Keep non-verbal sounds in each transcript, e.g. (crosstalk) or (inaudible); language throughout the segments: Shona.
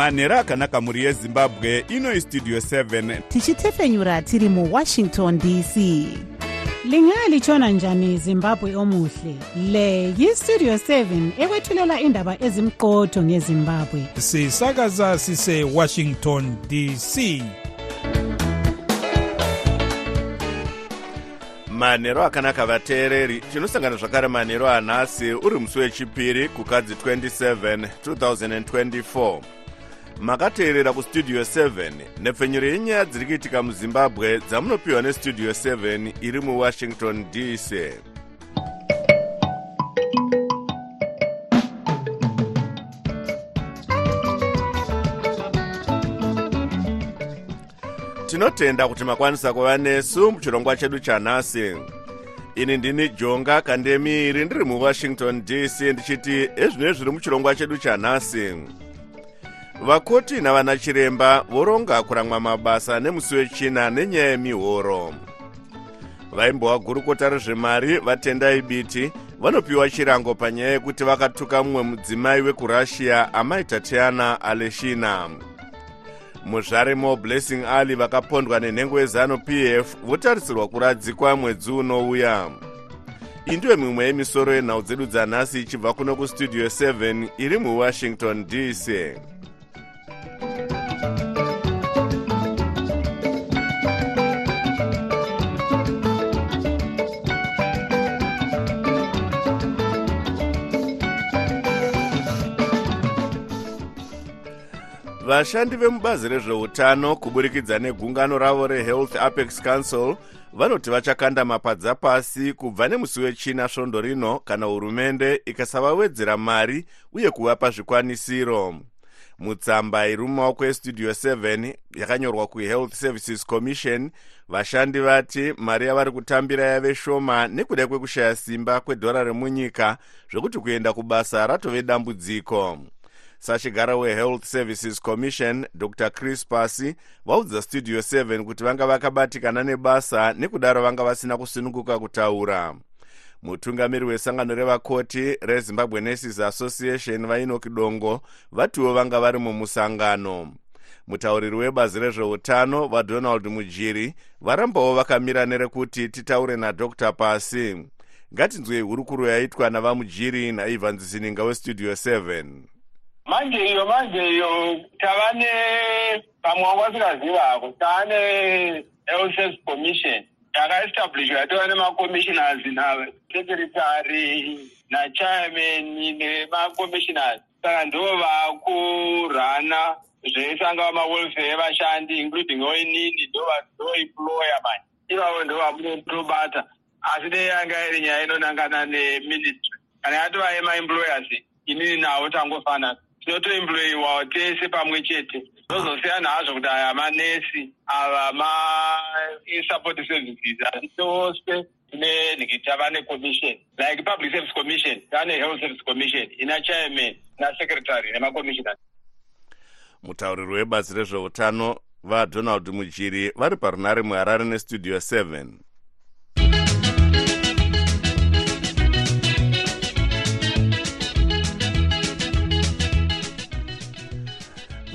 manhero akanaka mhuri yezimbabwe ino istudio 7 tichitefenyura tiri muwashington dc lingalitshona njani zimbabwe omuhle? Le yistudio 7 ekwethulela indaba ezimqotho ngezimbabwe. Sisakaza sisewashington dc manhero akanaka vateereri tinosangana zvakare manhero anhasi uri musi wechipiri kukadzi 27 2024 makateerera kustudio 7 nepfenyuro yenyaya dziri kuitika muzimbabwe dzamunopiwa nestudio 7 iri muwashington dc tinotenda kuti makwanisa kuva nesu muchirongwa chedu chanhasi ini ndini jonga kandemiri ndiri muwashington dc ndichiti ezvino zviri muchirongwa chedu chanhasi vakoti navana chiremba voronga kuramwa mabasa nemusi wechina nenyaya yemihoro vaimbova gurukota rezvemari vatendai biti vanopiwa chirango panyaya yekuti vakatuka mumwe mudzimai wekurussia amai tatiana aleshina. Muzvare moblessing ali vakapondwa nenhengo yezanup f votarisirwa kuradzikwa mwedzi unouya. Iyi ndiyo mimwe yemisoro yenhau dzedu dzanhasi ichibva kuno kustudio 7 iri muwashington dc vashandi vemubazi rezveutano kuburikidza negungano ravo rehealth apex council vanoti vachakanda mapadza pasi kubva nemusi wechina svondo rino kana hurumende ikasavawedzera mari uye kuvapa zvikwanisiro mutsamba iri mumaoko estudio 7 yakanyorwa kuhealth services commission. Vashandi vati mari yavari kutambira yave shoma nekuda kwekushaya simba kwedhora remunyika zvekuti kuenda kubasa ratove dambudziko. Sachigara wehealth services commission dr. Chris pasi vaudza studio 7 kuti vanga vakabatikana nebasa nekudaro vanga vasina kusununguka kutaura mutungamiri wesangano revakoti rezimbabwe nurses association vainoki dongo vatiwo vanga vari mumusangano. Mutauriri webazi rezveutano vadonald mujiri varambawo vakamira nerekuti titaure nadr pasi. Ngatinzwei hurukuro yaitwa navamujiri naivan zisininga westudio 7 manje iyo manje iyo tava ne pamwe wanga wasingazivako tava ne-health service commission yakaestablishwa yatova nemacommissioners nasecretary nachairman nemacommissioners saka ndo vakurana zveisangava mawelfare evashandi including oinini ndoemployer manje ivavo ndo vamunotobata. Asi dei yanga iri nyaya inonangana neministry? Kana yatova emaemployers inini navo tangofanana tinotoemployiwa tese pamwe chete zozosiyana hazvo kuti aya manesi ava masupport services asi tose tine tava necommission like public service commission tava nehealth service commission ina chairman nasecretary nemacommissioners mutauriri webazi rezveutano vadonald mujiri vari parunare muharare nestudio 7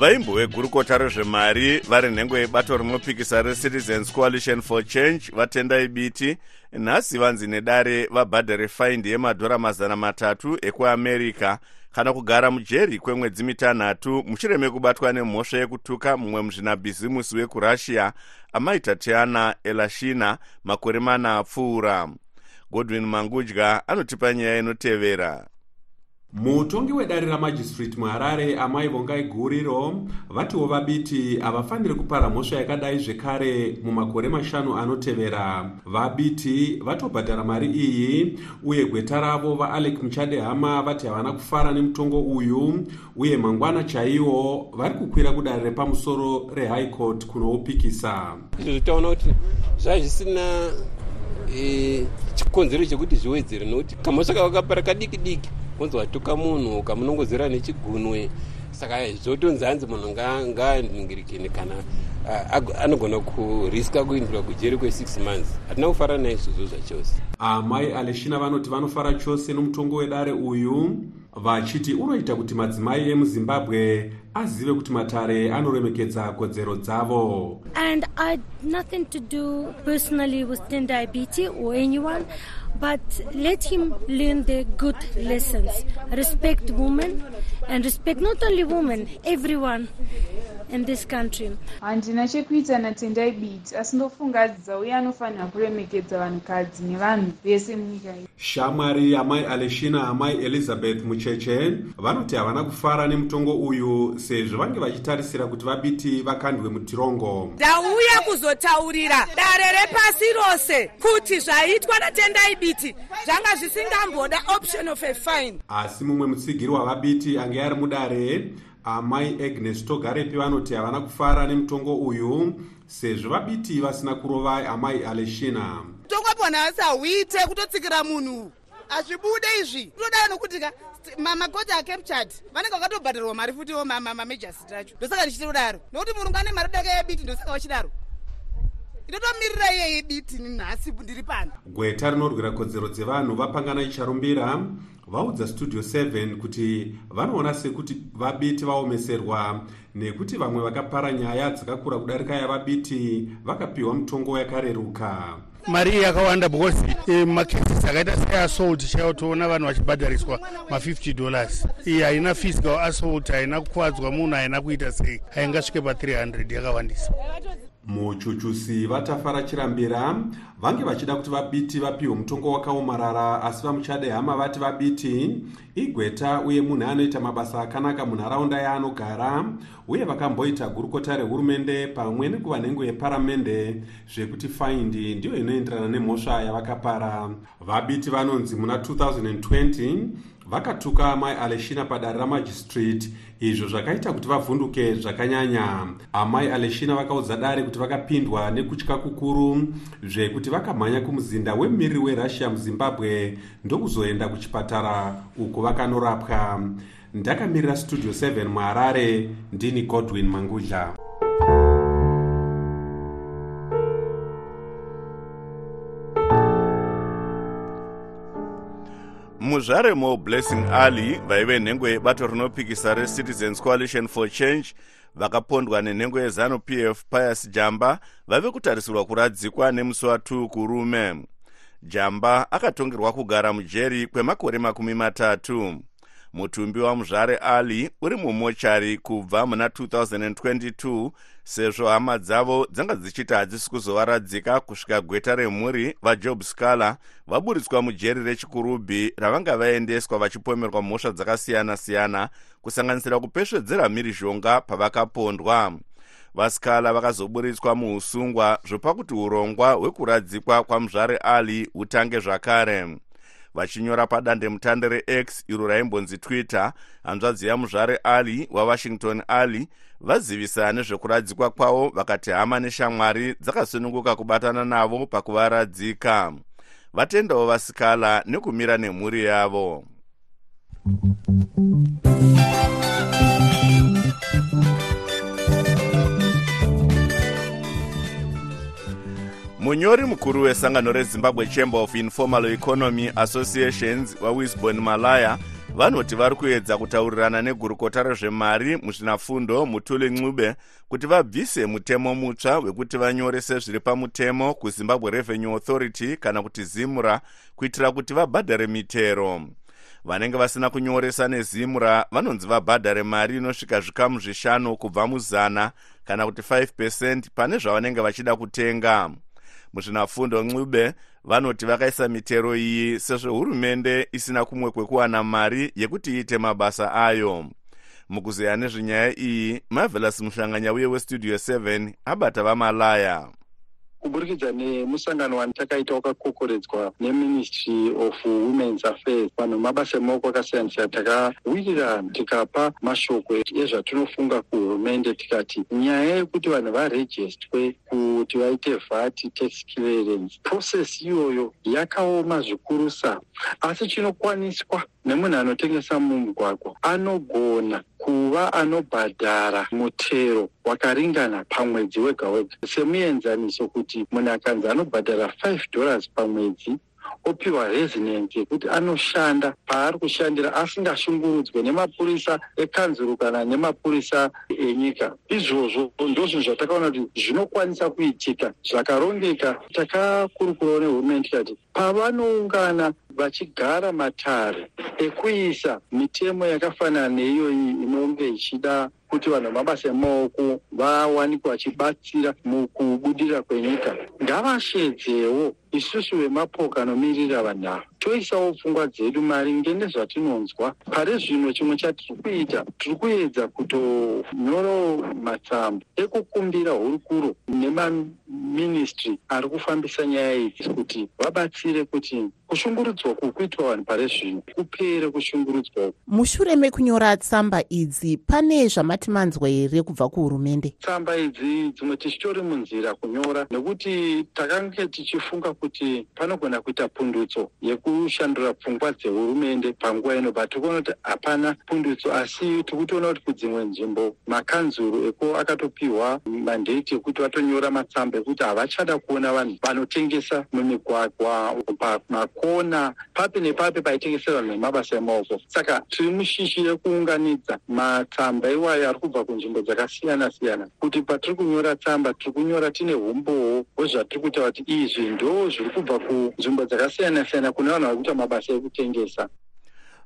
vaimbo vegurukota rezvemari vari nhengo yebato rinopikisa recitizens coalition for change vatendai biti nhasi vanzi nedare vabhadhare faindi yemadhora mazana matatu ekuamerica kana kugara mujeri kwemwedzi mitanhatu mushure mekubatwa nemhosva yekutuka mumwe muzvinabhizimusi wekurussia amaita tiana elashina makore mana apfuura. Godwin mangudya anotipa nyaya inotevera mutongi wedare ramajistrate muharare amai vongai guriro vatiwo vabiti havafaniri kupara mhosva yakadai zvekare mumakore mashanu anotevera. Vabiti vatobhadhara mari iyi uye gweta ravo vaalec muchadehama vati havana kufara nemutongo uyu uye mangwana chaiwo vari kukwira kudare repamusoro rehigh court kunoupikisa. Izvozvo taona kuti zvaa zvisina e, chikonzero chekuti zviwedzere nokuti kamhosva kavakapara kadiki diki kunzi watuka munhu ukamunongozera nechigunwe saka zvotonzi hanzi munhu ngaaningirikini kana anogona kuriska kuindira kujeri kwe6 months. Hatina kufara naizvozvo zvachose. Amai aleshina vanoti vanofara chose nomutongo wedare uyu vachiti unoita kuti madzimai emuzimbabwe azive kuti matare anoremekedza kodzero dzavo. And I had nothing to do personally with Ten Diabetes or anyone, but let him learn the good lessons. Respect women and respect not only women, everyone in this country. handina chekuita natendai biti asi ndofungadza uye anofanira kuremekedza vanhukadzi nevanhu vese munyika iyi. Shamwari amai aleshina amai elizabeth mucheche vanoti havana kufara nemutongo uyu sezvo vange vachitarisira kuti vabiti vakandwe mutirongo. Ndauya kuzotaurira dare repasi rose kuti zvaitwa natendai biti zvanga zvisingamboda option of a fine. Asi mumwe mutsigiri wavabiti ange ari mudare amai agnes togarepi vanoti havana kufara nemutongo uyu sezvo vabiti vasina kurova amai aleshina. Tongwa nhasi hauite kutotsikira munhu. Hazvibude izvi. Todara nokuti ka makota acaptured vanenge vakatobhadharwa mari futiwo mamajasi tacho ndosaka ndichitodaro nokuti murungu ane mari dake yebiti ndosaka vachidaro inotomirira iyeye biti nhasi ndiri pano? Gweta rinorwira kodzero dzevanhu vapangana icharumbira vaudza studio 7 kuti vanoona sekuti vabiti vaomeserwa nekuti vamwe vakapara nyaya dzakakura kudarika yavabiti vakapiwa mutongo yakareruka mari iyi yakawanda because eh, makesis akaita seassault chaiwo toona vanhu vachibhadhariswa ma50 dollars. Iyi haina physical assault haina kukwadzwa munhu haina kuita sei. Haingasvike pa300 yakawandisa muchuchusi vatafara chirambira vange vachida kuti vabiti vapiwe mutongo wakaomarara asi vamuchade hama vati vabiti. Igweta uye munhu anoita mabasa akanaka munharaunda yaanogara uye vakamboita gurukota rehurumende pamwe nekuva nhengo yeparamende zvekuti faindi ndiyo inoenderana nemhosva yavakapara. Vabiti vanonzi muna 2020 vakatuka amai aleshina padare ramajistrate izvo zvakaita kuti vavhunduke zvakanyanya. Amai aleshina vakaudza dare kuti vakapindwa nekutya kukuru zvekuti vakamhanya kumuzinda wemumiriri werussia muzimbabwe ndokuzoenda kuchipatara uko vakanorapwa. Ndakamirira studio 7 muharare ndini godwin mangudla muzvaremo blessing ali vaive nhengo yebato rinopikisa recitizens coalition for change vakapondwa nenhengo yezanup f pius jamba vave kutarisirwa kuradzikwa nemusi wa2 kurume jamba akatongerwa kugara mujeri kwemakore makumi matatu mutumbi wamuzvare ali uri mumochari kubva muna 2022 sezvo hama dzavo dzanga dzichiti hadzisi kuzovaradzika kusvika gweta remhuri vajob scaler vaburitswa mujeri rechikurubhi ravanga vaendeswa vachipomerwa mhosva dzakasiyana-siyana kusanganisira kupesvedzera mhirizhonga pavakapondwa. Vascala vakazoburitswa muusungwa zvopa kuti urongwa hwekuradzikwa kwamuzvare ali hutange zvakare vachinyora padandemutande rex iro raimbonzi twitter. Hanzvadzi yamuzvare ali wawashington ali vazivisa nezvekuradzikwa kwavo vakati hama neshamwari dzakasununguka kubatana navo pakuvaradzika. Vatendawo vasikala nekumira nemhuri yavo munyori mukuru wesangano rezimbabwe chamber of informal economy associations wawisbon malaya vanoti vari kuedza kutaurirana negurukota rezvemari muzvinafundo mutuli ncube kuti vabvise mutemo mutsva wekuti vanyorese zviri pamutemo kuzimbabwe revenue authority kana kuti zimura kuitira kuti vabhadhare mitero. Vanenge vasina kunyoresa nezimura vanonzi vabhadhare mari inosvika zvikamu zvishanu kubva muzana kana kuti 5 pane zvavanenge vachida kutenga muzvinafundo ncube vanoti vakaisa mitero iyi sezvo hurumende isina kumwe kwekuwana mari yekuti iite mabasa ayo. Mukuzeya nezvenyaya iyi marvelous muhlanganya uye westudio 7 abata vamalaya kuburikidza nemusangano watakaita wakakokoredzwa neministry of womens affairs. Vanhu mabasa emaoko akasiyana siyana. Takawirirana tikapa mashoko ezvatinofunga kuhurumende tikati nyaya yekuti vanhu varejistwe kuti vaite vat tax clearance process iyoyo yakaoma zvikurusa asi chinokwaniswa nemunhu anotengesa mumugwagwa anogona kuva anobhadhara mutero wakaringana pamwedzi wega wega. Semuenzaniso kuti munhu akanzi anobhadhara 5 dollars pamwedzi opiwa resinensi yekuti anoshanda. Paari kushandira asingashungurudzwe nemapurisa ekanzuru kana nemapurisa enyika. Izvozvo ndozvinhu zvatakaona kuti zvinokwanisa kuitika zvakarongeka. Takakurukurawo nehurumende tikati pavanoungana vachigara matare ekuisa mitemo yakafanana neiyoyi inonge ichida kuti vanhu vamabasa emaoko vawanikwe vachibatsira mukubudirira kwenyika. Ngavashedzewo isusu vemapoka anomirira vanhu ava toisawo pfungwa dzedu maringe nezvatinonzwa. Pari zvino chimwe chatiri kuita tiri kuedza kutonyorawo matsamba ekukumbira hurukuro nemaministry ari kufambisa nyaya idzi kuti vabatsire kuti kushungurudzwa kuku kuitwa vanhu pari zvino kupere kushungurudzwa mushure mekunyora tsamba idzi pane zvamati manzwa here kubva kuhurumende? Tsamba idzi dzimwe tichitori munzira kunyora nekuti takange tichifunga kuti panogona kuita pundutso yekushandura pfungwa dzehurumende panguva ino but tikuona kuti hapana pundutso asi tikutoona kuti kudzimwe nzvimbo makanzuru eko akatopiwa mandate ekuti vatonyora matsamba ekuti havachada kuona vanhu vanotengesa mumigwagwa pamakona papi nepapi paitengesera vanhu vemabasa emaoko saka tiri mushishi rekuunganidza matsamba iwayo ari kubva kunzvimbo dzakasiyana siyana kuti patiri kunyora tsamba tiri kunyora tine umbowo hwezvatiri kutaura kuti izvi ndo zviri kubva kunzvimbo dzakasiyana siyana kune vanhu vari kuita mabasa ekutengesa.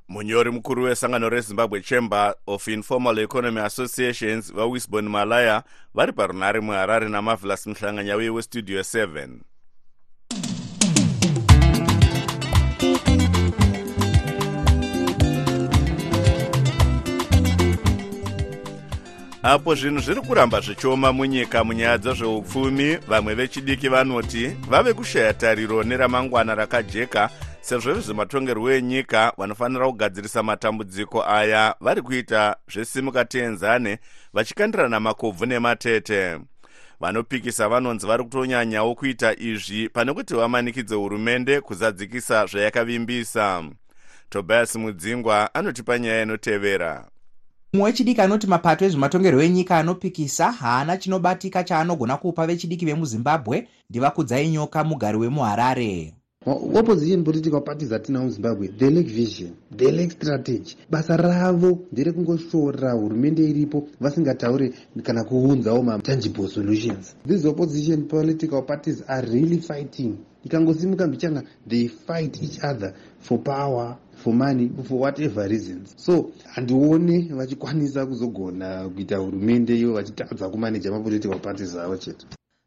Munyori mukuru wesangano rezimbabwe chamber of informal economy associations vawisbon malaya vari parunhare muharare namavelas muhlanganyauye westudio 7 apo zvinhu zviri kuramba zvichioma munyika munyaya dzezveupfumi vamwe vechidiki vanoti vave kushaya tariro neramangwana rakajeka sezvo vezvematongerwo enyika vanofanira kugadzirisa matambudziko aya vari kuita zvesimukateenzane vachikandirana makobvu nematete. Vanopikisa vanonzi vari kutonyanyawo kuita izvi pane kuti vamanikidze hurumende kuzadzikisa zvayakavimbisa. Tobias mudzingwa anotipa nyaya inotevera mumwe wechidiki anoti mapato ezvematongerwo enyika anopikisa haana chinobatika chaanogona kupa vechidiki vemuzimbabwe. Ndivakudzai nyoka mugari wemuharare. Opposition political parties atina muzimbabwe? They lack vision they lack strategy. Basa ravo nderekungoshora hurumende iripo vasingataure kana kuunzawo matangible solutions. These opposition political parties are really fighting. Ikangosimuka mbichana they fight each other for power for money for whatever reasons. So handione vachikwanisa kuzogona kuita hurumende ivo vachitadza kumaneja mapolitical parties avo chete.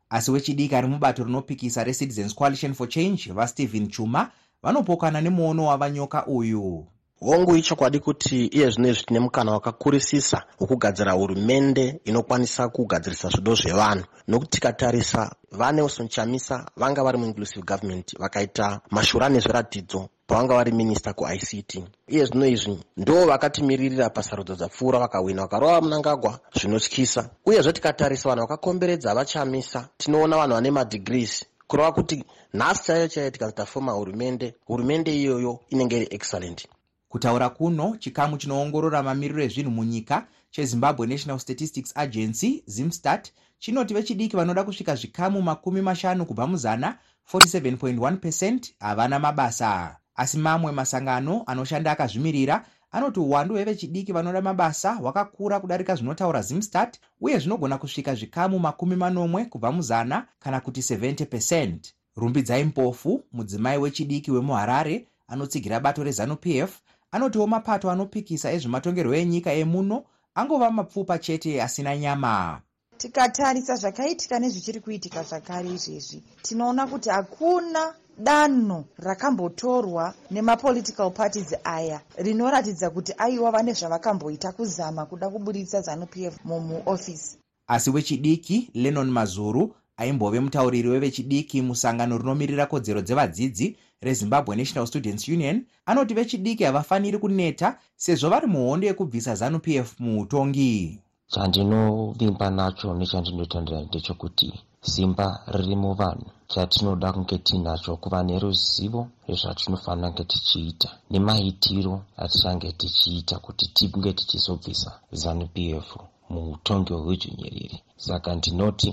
Asi wechidiki ari mubato rinopikisa recitizens coalition for change vastephen chuma vanopokana nemuono wavanyoka uyu hongu ichokwadi kuti iye zvino izvi tine mukana wakakurisisa wokugadzira hurumende inokwanisa kugadzirisa zvido zvevanhu. Nokuti tikatarisa vanelson chamisa vanga vari muinclusive government vakaita mashura nezviratidzo pavanga vari minista kuict iye zvino izvi ndo vakatimiririra pasarudzo dzapfuura vakawina vakarova munangagwa zvinotyisa. Uyezve tikatarisa vanhu vakakomberedza vachamisa tinoona vanhu vane madhigrees kureva kuti nhasi chaiyo chaiyo tikazota foma hurumende hurumende iyoyo inenge iri excellent kutaura kuno chikamu chinoongorora mamiriro ezvinhu munyika chezimbabwe national statistics agency zimstat chinoti vechidiki vanoda kusvika zvikamu makumi mashanu kubva muzana 47.1 pecent havana mabasa. Asi mamwe masangano anoshanda akazvimirira anoti uwandu hwevechidiki vanoda mabasa hwakakura kudarika zvinotaura zimstat uye zvinogona kusvika zvikamu makumi manomwe kubva muzana kana kuti 70 pecent rumbidzai mpofu mudzimai wechidiki wemuharare anotsigira bato rezanup f anotiwo mapato anopikisa ezvematongerwo enyika emuno angova mapfupa chete asina nyama. Tikatarisa zvakaitika nezvichiri kuitika zvakare izvezvi tinoona kuti hakuna danho rakambotorwa nemapolitical parties aya rinoratidza kuti aiwava nezvavakamboita kuzama kuda kuburitsa zanup f mumuofisi asi wechidiki lenon mazuru aimbove mutauriri wevechidiki musangano rinomirira kodzero dzevadzidzi rezimbabwe national students union anoti vechidiki havafaniri kuneta sezvo vari muhondo yekubvisa zanup f muutongi chandinovimba nacho nechandinotandira ndechekuti simba riri muvanhu. Chatinoda kunge tiinacho kuva neruzivo rezvatinofanira kunge tichiita nemaitiro atichange tichiita kuti tinge tichizobvisa zanup f muutongi hwehudzvinyiriri saka ndinoti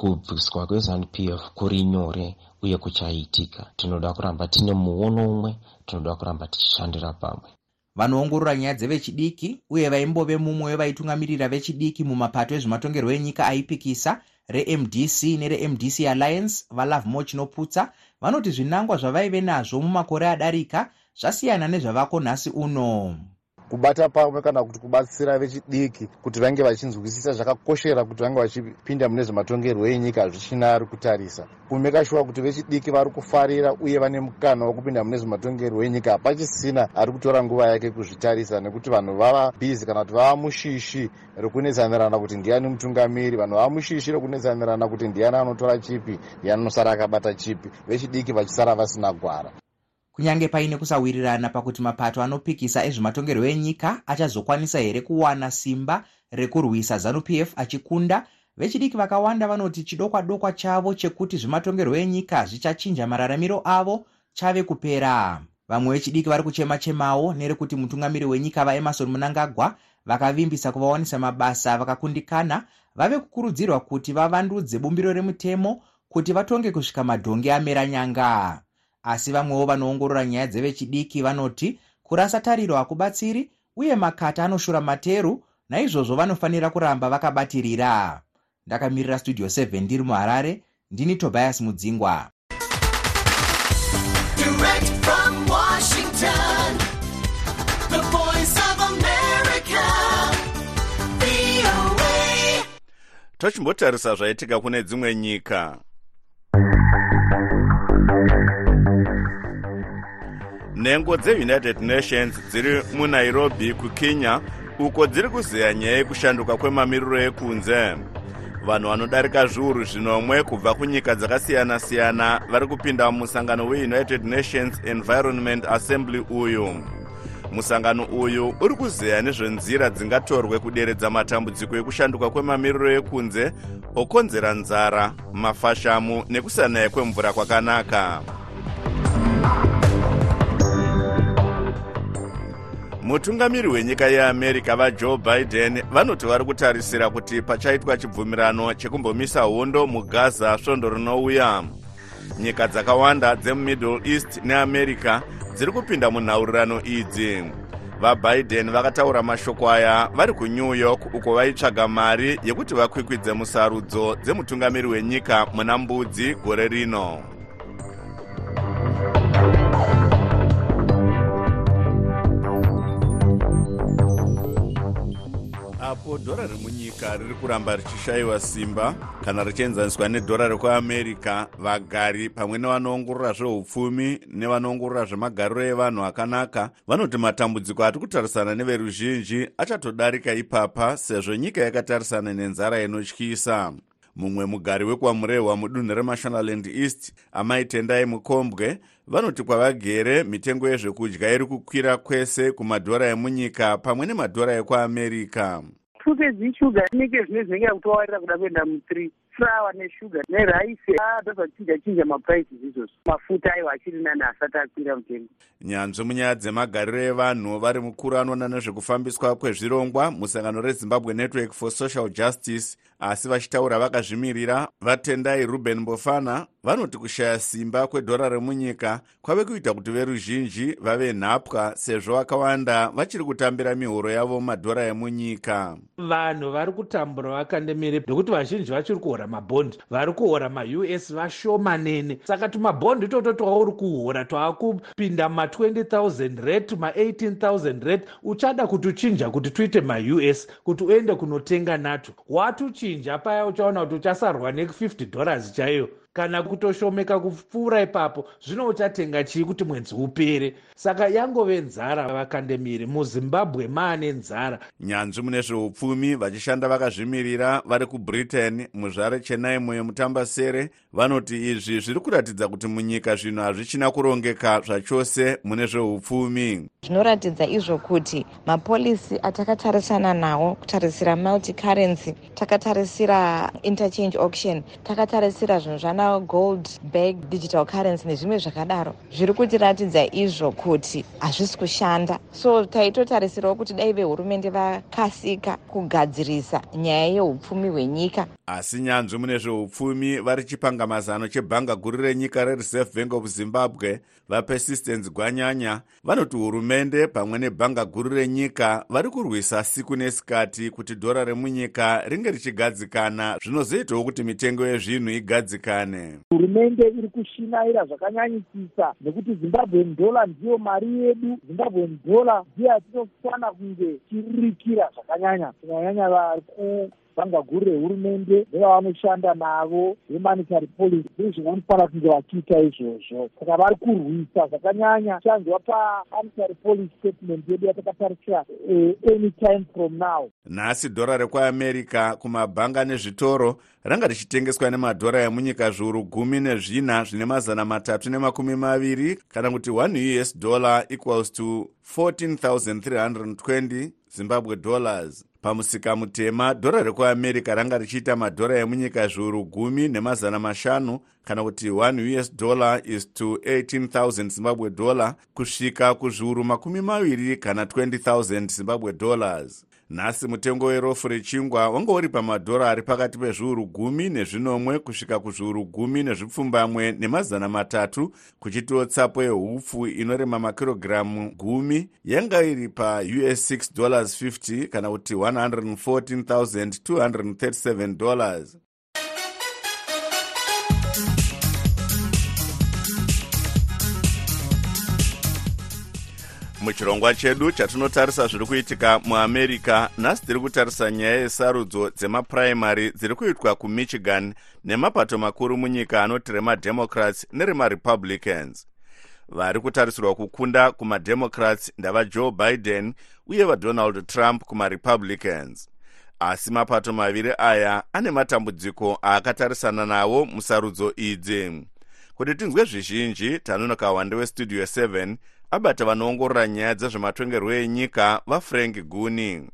kubviswa kwezanup f kuri nyore uye kuchaitika. Tinoda kuramba tine muono umwe tinoda kuramba tichishandira pamwe. Vanoongorora nyaya dzevechidiki uye vaimbove mumwe wevaitungamirira vechidiki mumapato ezvematongerwo enyika aipikisa remdc neremdc alliance valove mo chinoputsa vanoti zvinangwa zvavaive nazvo mumakore adarika zvasiyana nezvavako nhasi uno kubata pamwe kana kuti kubatsira vechidiki kuti vange vachinzwisisa zvakakoshera kuti vange vachipinda mune zvematongerwo enyika zvichina ari kutarisa. Kumeka shuwa kuti vechidiki vari kufarira uye vane mukana wekupinda mune zvematongerwo enyika hapachisina ari kutora nguva yake kuzvitarisa nekuti vanhu vava bhizi kana kuti vava mushishi rekunetsanirana kuti ndiani mutungamiri vanhu vava mushishi rekunetsanirana kuti ndiani anotora chipi ndiani anosara akabata chipi. Vechidiki vachisara vasina gwara kunyange paine kusawirirana pakuti mapato anopikisa ezvematongerwo enyika achazokwanisa here kuwana simba rekurwisa. Zanup f achikunda vechidiki vakawanda vanoti chidokwa dokwa chavo chekuti zvematongerwo enyika zvichachinja mararamiro avo chave kupera. Vamwe vechidiki vari kuchema chemawo nerekuti mutungamiri wenyika vaemarson munangagwa vakavimbisa kuvawanisa mabasa vakakundikana vave kukurudzirwa kuti vavandudze bumbiro remutemo kuti vatonge kusvika madhonge amera nyanga asi vamwewo vanoongorora nyaya dzevechidiki vanoti kurasa tariro hakubatsiri uye makata anoshura materu naizvozvo vanofanira kuramba vakabatirira. Ndakamirira studio 7 ndiri muharare ndini tobias mudzingwa. Tochimbotarisa zvaitika kune dzimwe nyika nhengo dzeunited nations dziri munairobi kukenya uko dziri kuzeya nyaya yekushanduka kwemamiriro ekunze. Vanhu vanodarika zviuru zvinomwe kubva kunyika dzakasiyana-siyana vari kupinda mumusangano weunited nations environment assembly uyu. Musangano uyu uri kuzeya nezvenzira dzingatorwe kuderedza matambudziko ekushanduka kwemamiriro ekunze okonzera nzara mafashamu nekusanaya kwemvura kwakanaka mutungamiri wenyika yeamerica vajoe biden vanoti vari kutarisira kuti pachaitwa chibvumirano chekumbomisa hondo mugaza svondo rinouya. Nyika dzakawanda dzemumiddle east neamerica dziri kupinda munhaurirano idzi. Vabiden vakataura mashoko aya vari kunew york uko vaitsvaga mari yekuti vakwikwidze musarudzo dzemutungamiri wenyika muna mbudzi gore rino apo dhora remunyika riri kuramba richishayiwa simba. Kana richienzaniswa nedhora rekuamerica vagari pamwe nevanoongorora zveupfumi nevanoongorora zvemagariro evanhu akanaka vanoti matambudziko ati kutarisana neveruzhinji achatodarika ipapa sezvo nyika yakatarisana nenzara inotyisa. Mumwe mugari wekwamurehwa mudunhu remashonaland east amaitendai mukombwe vanoti kwavagere mitengo yezvekudya iri kukwira kwese kumadhora emunyika pamwe nemadhora ekuamerica tupe dzishuga neke zvine zvinenge kutowarira kuda kuenda muthree. Flawa neshuga neraisi adazvachinja chinja maprices izvozvo mafuta aiwa achiri nani asati akwira mutengo nyanzvi munyaya dzemagariro evanhu vari mukuru anoona nezvekufambiswa kwezvirongwa musangano rezimbabwe network for social justice asi vachitaura vakazvimirira vatendai ruben mbofana vanoti kushaya simba kwedhora remunyika kwave kuita kuti veruzhinji vave nhapwa sezvo vakawanda vachiri kutambira mihoro yavo madhora emunyika. Vanhu vari kutambura vakandemire nekuti vazhinji vachiri kuhora mabhondi. Vari kuhora maus vashomanene. Saka tumabhondi itoto twauri kuhora twaakupinda ma20 red ma18 red uchada kutuchinja kuti tuite maus kuti uende kunotenga nato watuchinja paya uchaona kuti uchasarwa ne50 dollars chaiyo kana kutoshomeka kupfuura ipapo zvino uchatenga chii kuti mwedzi upere? Saka yangove nzara vakandemiri muzimbabwe maane nzara. Nyanzvi mune zveupfumi vachishanda vakazvimirira vari kubritain muzvare chenaimo yemutambasere vanoti izvi zviri kuratidza kuti munyika zvinhu hazvichina kurongeka zvachose mune zveupfumi. Zvinoratidza izvo kuti mapolisi atakatarisana nawo kutarisira multicurrency takatarisira interchange auction takatarisira zvinhu zvana sana gold bag digital currency nezvimwe zvakadaro. Zviri kutiratidza izvo kuti hazvisi kushanda. So taitotarisirawo kuti dai vehurumende vakasika kugadzirisa nyaya yeupfumi hwenyika. Asi nyanzvi mune zveupfumi vari chipangamazano chebhanga guru renyika rereserve bank of zimbabwe vapersistence gwanyanya vanoti hurumende pamwe nebhanga guru renyika vari kurwisa siku nesikati kuti dhora remunyika ringe richigadzikana. Zvinozoitawo kuti mitengo yezvinhu igadzikane hurumende iri kushinaira zvakanyanyisisa nekuti zimbabwen dollar ndiyo mari yedu. Zimbabwen dollar ndiyo yatinofana kunge tiririkira zvakanyanya. Kunyanyanya vari bhanga guru rehurumende nevavanoshanda navo vemonitary policy ndizvo vanofanira kunge vachiita izvozvo. Saka vari kurwisa zvakanyanya. Chanzwa pamonitary policy statement yedu yatakatarisira uh, any time from now. Nhasi dhora rekuamerica kumabhanga nezvitoro ranga richitengeswa nemadhora emunyika zviuru gumi nezvina zvine mazana matatu nemakumi maviri kana kuti 1 us dollar equals to 14320 zimbabwe dollars pamusika mutema dhora rekuamerica ranga richiita madhora emunyika zviuru gumi nemazana mashanu kana kuti 1 us dollar is to 18000 zimbabwe dollar kusvika kuzviuru makumi maviri kana 20000 zimbabwe dollars nhasi mutengo werofu rechingwa wanga uri pamadhora ari pakati pezviuru gumi nezvinomwe kusvika kuzviuru gumi nezvipfumbamwe nemazana matatu kuchitiwo tsapo yehupfu inorema makirogiramu gumi. Yanga iri paus 6 dollars 50 kana kuti 114237 dollars muchirongwa chedu chatinotarisa zviri kuitika muamerica nhasi tiri kutarisa nyaya yesarudzo dzemapuraimary dziri kuitwa kumichigan nemapato makuru munyika anoti remademocrats neremarepublicans vari kutarisirwa kukunda kumademocrats ndavajoe biden uye vadonald trump kumarepublicans asi mapato maviri aya ane matambudziko aakatarisana nawo musarudzo idzi. Kuti tinzwe zvizhinji tanonoka wande westudio 7 abata vanoongorora nyaya dzezvematongerwo enyika vafrank guni.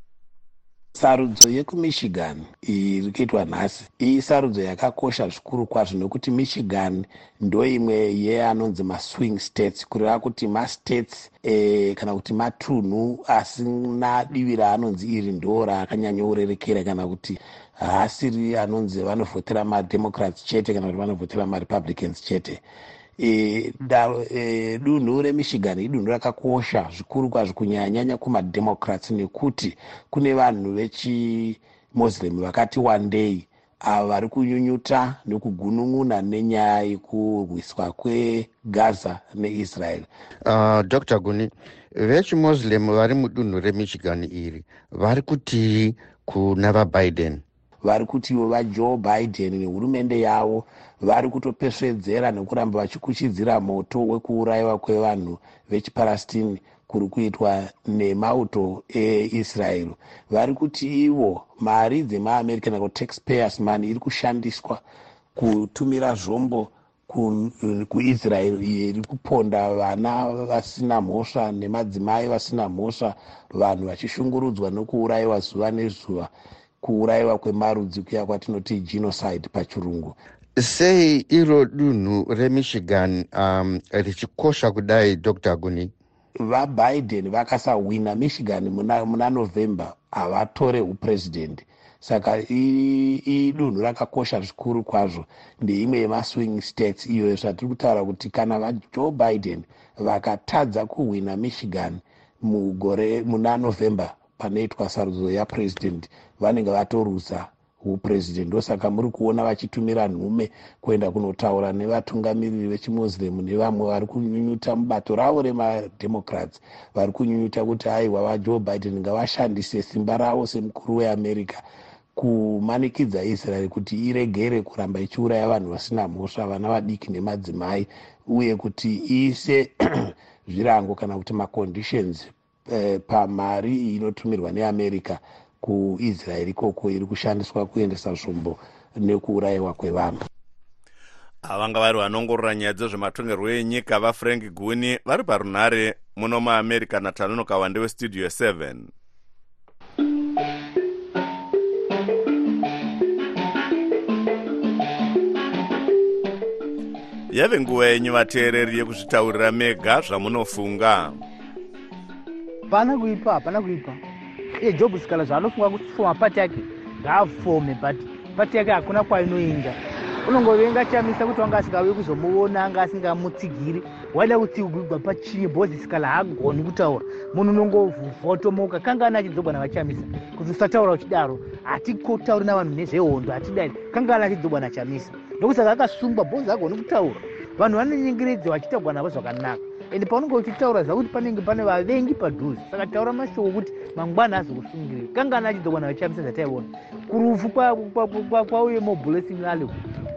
Sarudzo yekumichigan iri kuitwa nhasi iyi sarudzo yakakosha zvikuru kwazvo nokuti michigan ndo imwe yeanonzi maswing states kureva kuti mastates e, kana kuti matunhu asina divi raanonzi iri ndo raakanyanyourerekera kana kuti haasiri anonzi vanovhotera mademocrats chete kana kuti vanovhotera marepublicans chete dunhu remichigan idunhu rakakosha zvikuru kwazvo kunyanyanyanya kumademocrats nekuti kune vanhu vechimuslim vakati wandei. Avo vari kunyunyuta nekugunun'una nenyaya yekurwiswa kwegaza neisrael. Uh, dr guni vechimuslim vari mudunhu remichigan iri vari kutii kuna vabiden vari kutiwo vajoe biden nehurumende yavo vari kutopesvedzera nekuramba vachikuchidzira moto wekuurayiwa kwevanhu vechipalestine kuri kuitwa nemauto eisraeri vari kuti ivo mari dzemaamerica kuti taxpayers money iri kushandiswa kutumira zvombo kuisraeri iyo iri kuponda vana vasina mhosva nemadzimai vasina mhosva vanhu vachishungurudzwa nokuurayiwa zuva nezuva kuurayiwa kwemarudzi kuya kwatinoti genocide pachirungu. Sei iro dunhu remichigan um, richikosha kudai dr guni? Vabiden vakasahwina michigan muna, muna november havatore upurezidendi saka idunhu rakakosha zvikuru kwazvo. Ndeimwe yemaswing states iyoyo zvatiri kutaura kuti kana vajoe biden vakatadza kuhwina michigan mugore muna november panoitwa sarudzo yapurezidendi vanenge vatorusa upurezidendi ndosaka muri kuona vachitumira nhume kuenda kunotaura nevatungamiriri vechimuslim nevamwe vari kunyunyuta mubato ravo remademocrats. Vari kunyunyuta kuti aiwa vajoe biden ngavashandise simba ravo semukuru weamerica kumanikidza israeri kuti iregere kuramba ichiuraya vanhu vasina mhosva vana vadiki nemadzimai uye kuti iise (clears throat) zvirango kana kuti maconditions eh, pamari inotumirwa neamerica kuisraeri ikoko iri kushandiswa kuendesa zvombo nekuurayiwa kwevanhu. Avanga vari vanongorora nyaya dzezvematongerwo enyika vafrank guni vari parunhare muno muamerica natanonoka wande westudio 7 yave nguva yenyu vateereri yekuzvitaurira mega zvamunofunga. Hapana kuipa hapana kuipa iye job sikala zvaanofunga kufoma pati yake ngaafome but pati yake hakuna kwainoenda. Unongovenga chamisa kuti wanga asingauye kuzomuona anga asingamutsigiri waida kutsigirwa pachinyi bhozi sikala haagoni kutaura munhu unongovhotomoka. Kangana achidzogwa navachamisa kuti usataura uchidaro hatikotauri navanhu nezvehondo hatidai. Kangana achidzogwa nachamisa ndokusaka akasungwa bhozi agoni kutaura. Vanhu vanonyengeredza vachitagwa navo zvakanaka ende paunenge uchitaura zakuti panenge pane vavengi padhuze saka taura mashoko kuti mangwana azokusungirira kangana achidzogwa navachamisa zvataiona? Kurufu kwauye moblessing ale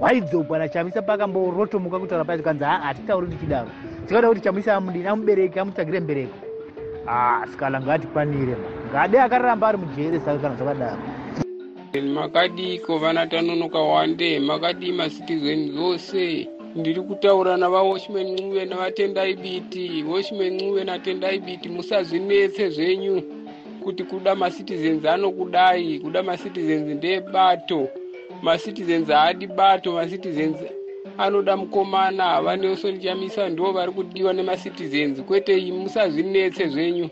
waidzogwa nachamisa pakamborotomuka kutaura pacho kanzi haa hatitauri tichidaro tikada kuti chamisa amudini amubereki amutsvagire mbereko? Sikala ngatikwanire ngade akaramba ari mujere saka kana zvakadaro. Makadiko vana tanonoka wande makadii macitizen vose ndiri kutaura navawashman ncuve navatendai biti washman ncuve natendai biti musazvinetse zvenyu kuti kuda macitizens anokudai. Kuda macitizens ndebato macitizens haadi bato macitizens anoda mukomana. Havanelson chamisa ndo vari kudiwa nemacitizens. Kwete musazvinetse zvenyu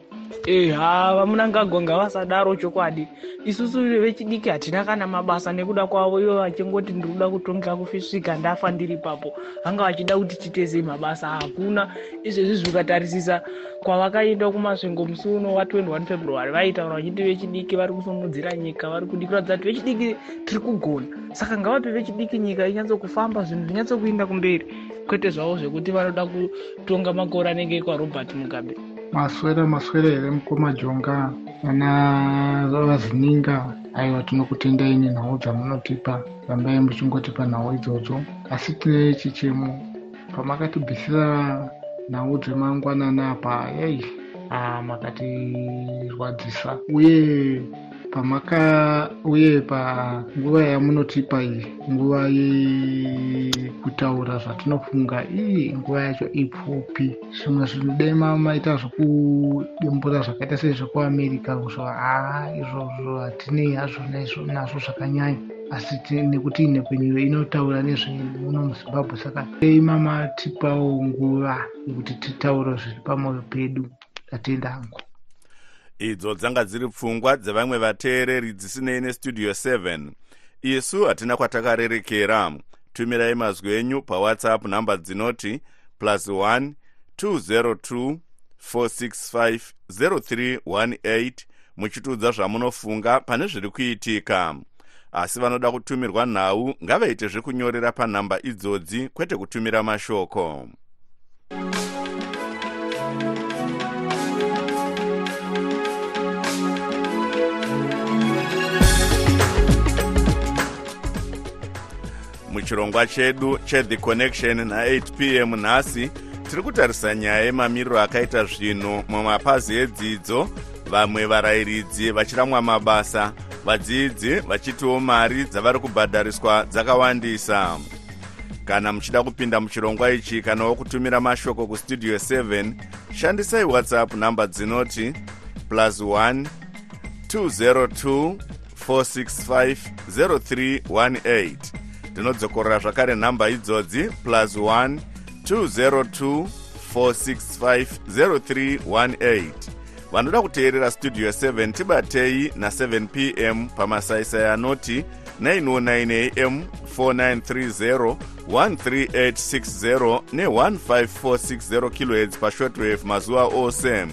eha vamunangagonga vasadaro chokwadi. Isusu vechidiki hatina kana mabasa nekuda kwavo ivo vachingoti ndiri kuda kutongera kufisvika ndafa ndiri ipapo. Vanga vachida kuti titezei mabasa hakuna. Izvezvi zvikatarisisa kwavakaenda kumasvingo musi uno wa21 february vaitaura vachiti vechidiki vari kusumudzira nyika vari kudi kuratidza kuti vechidiki tiri kugona. Saka ngavape vechidiki nyika inyatsokufamba zvinhu zvinyatsokuinda kumberi kwete zvavo zvekuti vanoda kutonga makore anenge ekwarobert mugabe maswera maswera here mukoma jonga vana vavazvininga aiwa tinokutendai nenhau dzamunotipa. Rambai muchingotipa nhau idzodzo. Asi tine chichemo. Pamakatibvisira nhau dzemangwanana apa yai makatirwadzisa. Uye pamaka uye panguva yamunotipa iyi nguva yekutaura zvatinofunga ii nguva yacho ipfupi. Zvimwe zvinodema maita zvokudembura zvakaita sezvekuamerica zvo haa izvozvo hatinei hazvo nazvo zvakanyanya. Asi nekuti nhekwenyuyo inotaura nezvemuno muzimbabwe saka dei mamatipawo nguva yekuti titaure zviri pamwoyo pedu tatenda hangu idzo dzanga dziri pfungwa dzevamwe vateereri dzisinei nestudio 7 isu hatina kwatakarerekera. Tumirai mazwi enyu pawhatsapp nhamba dzinoti plus 1 202 465 0318 muchitiudza zvamunofunga pane zviri kuitika. Asi vanoda kutumirwa nhau ngavaite zvekunyorera panhamba idzodzi kwete kutumira mashoko muchirongwa chedu chethi connection na8 p m nhasi tiri kutarisa nyaya yemamiriro akaita zvinhu mumapazi edzidzo. Vamwe varayiridzi vachiramwa mabasa vadzidzi vachitiwo mari dzavari kubhadhariswa dzakawandisa. Kana muchida kupinda muchirongwa ichi kanawo kutumira mashoko kustudio 7 shandisai whatsapp nhamba dzinoti plus 1 202 465 0318 ndinodzokorora zvakare nhamba idzodzi plus 1 202 465 0318 vanoda kuteerera studio 7 tibatei na7 p m pamasaisai anoti 909 am 4930 13860 ne15460 khz pashortwave mazuva ose.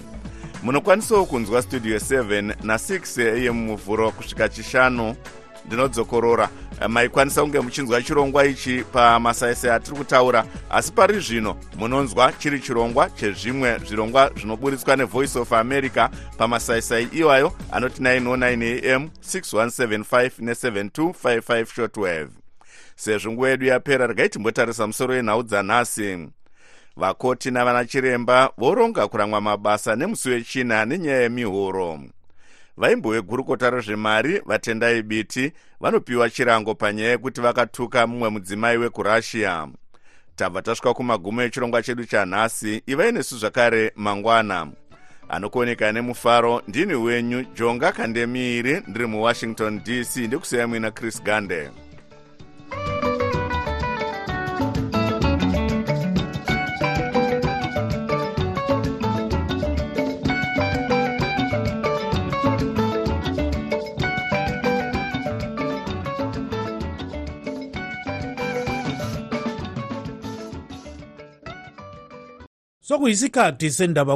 Munokwanisawo kunzwa studio 7 na6 am muvhuro kusvika chishanu ndinodzokorora. Maikwanisa kunge muchinzwa chirongwa ichi pamasaisai atiri kutaura asi pari zvino munonzwa chiri chirongwa chezvimwe zvirongwa zvinoburitswa nevoice of america pamasaisai iwayo anoti 909 am 6175 ne7255 shortwave sezvo nguva yedu yapera regai timbotarisa musoro yenhau dzanhasi vakoti navana chiremba voronga kuramwa mabasa nemusi wechina nenyaya yemihoro vaimbowegurukota rezvemari vatendai biti vanopiwa chirango panyaya yekuti vakatuka mumwe mudzimai wekurussia tabva tasvika kumagumo echirongwa chedu chanhasi ivai nesu zvakare mangwana. Anokuoneka nemufaro ndini wenyu jonga kandemiiri ndiri muwashington dc ndikusiyai muina chris gande sokuyisikhathi sendaba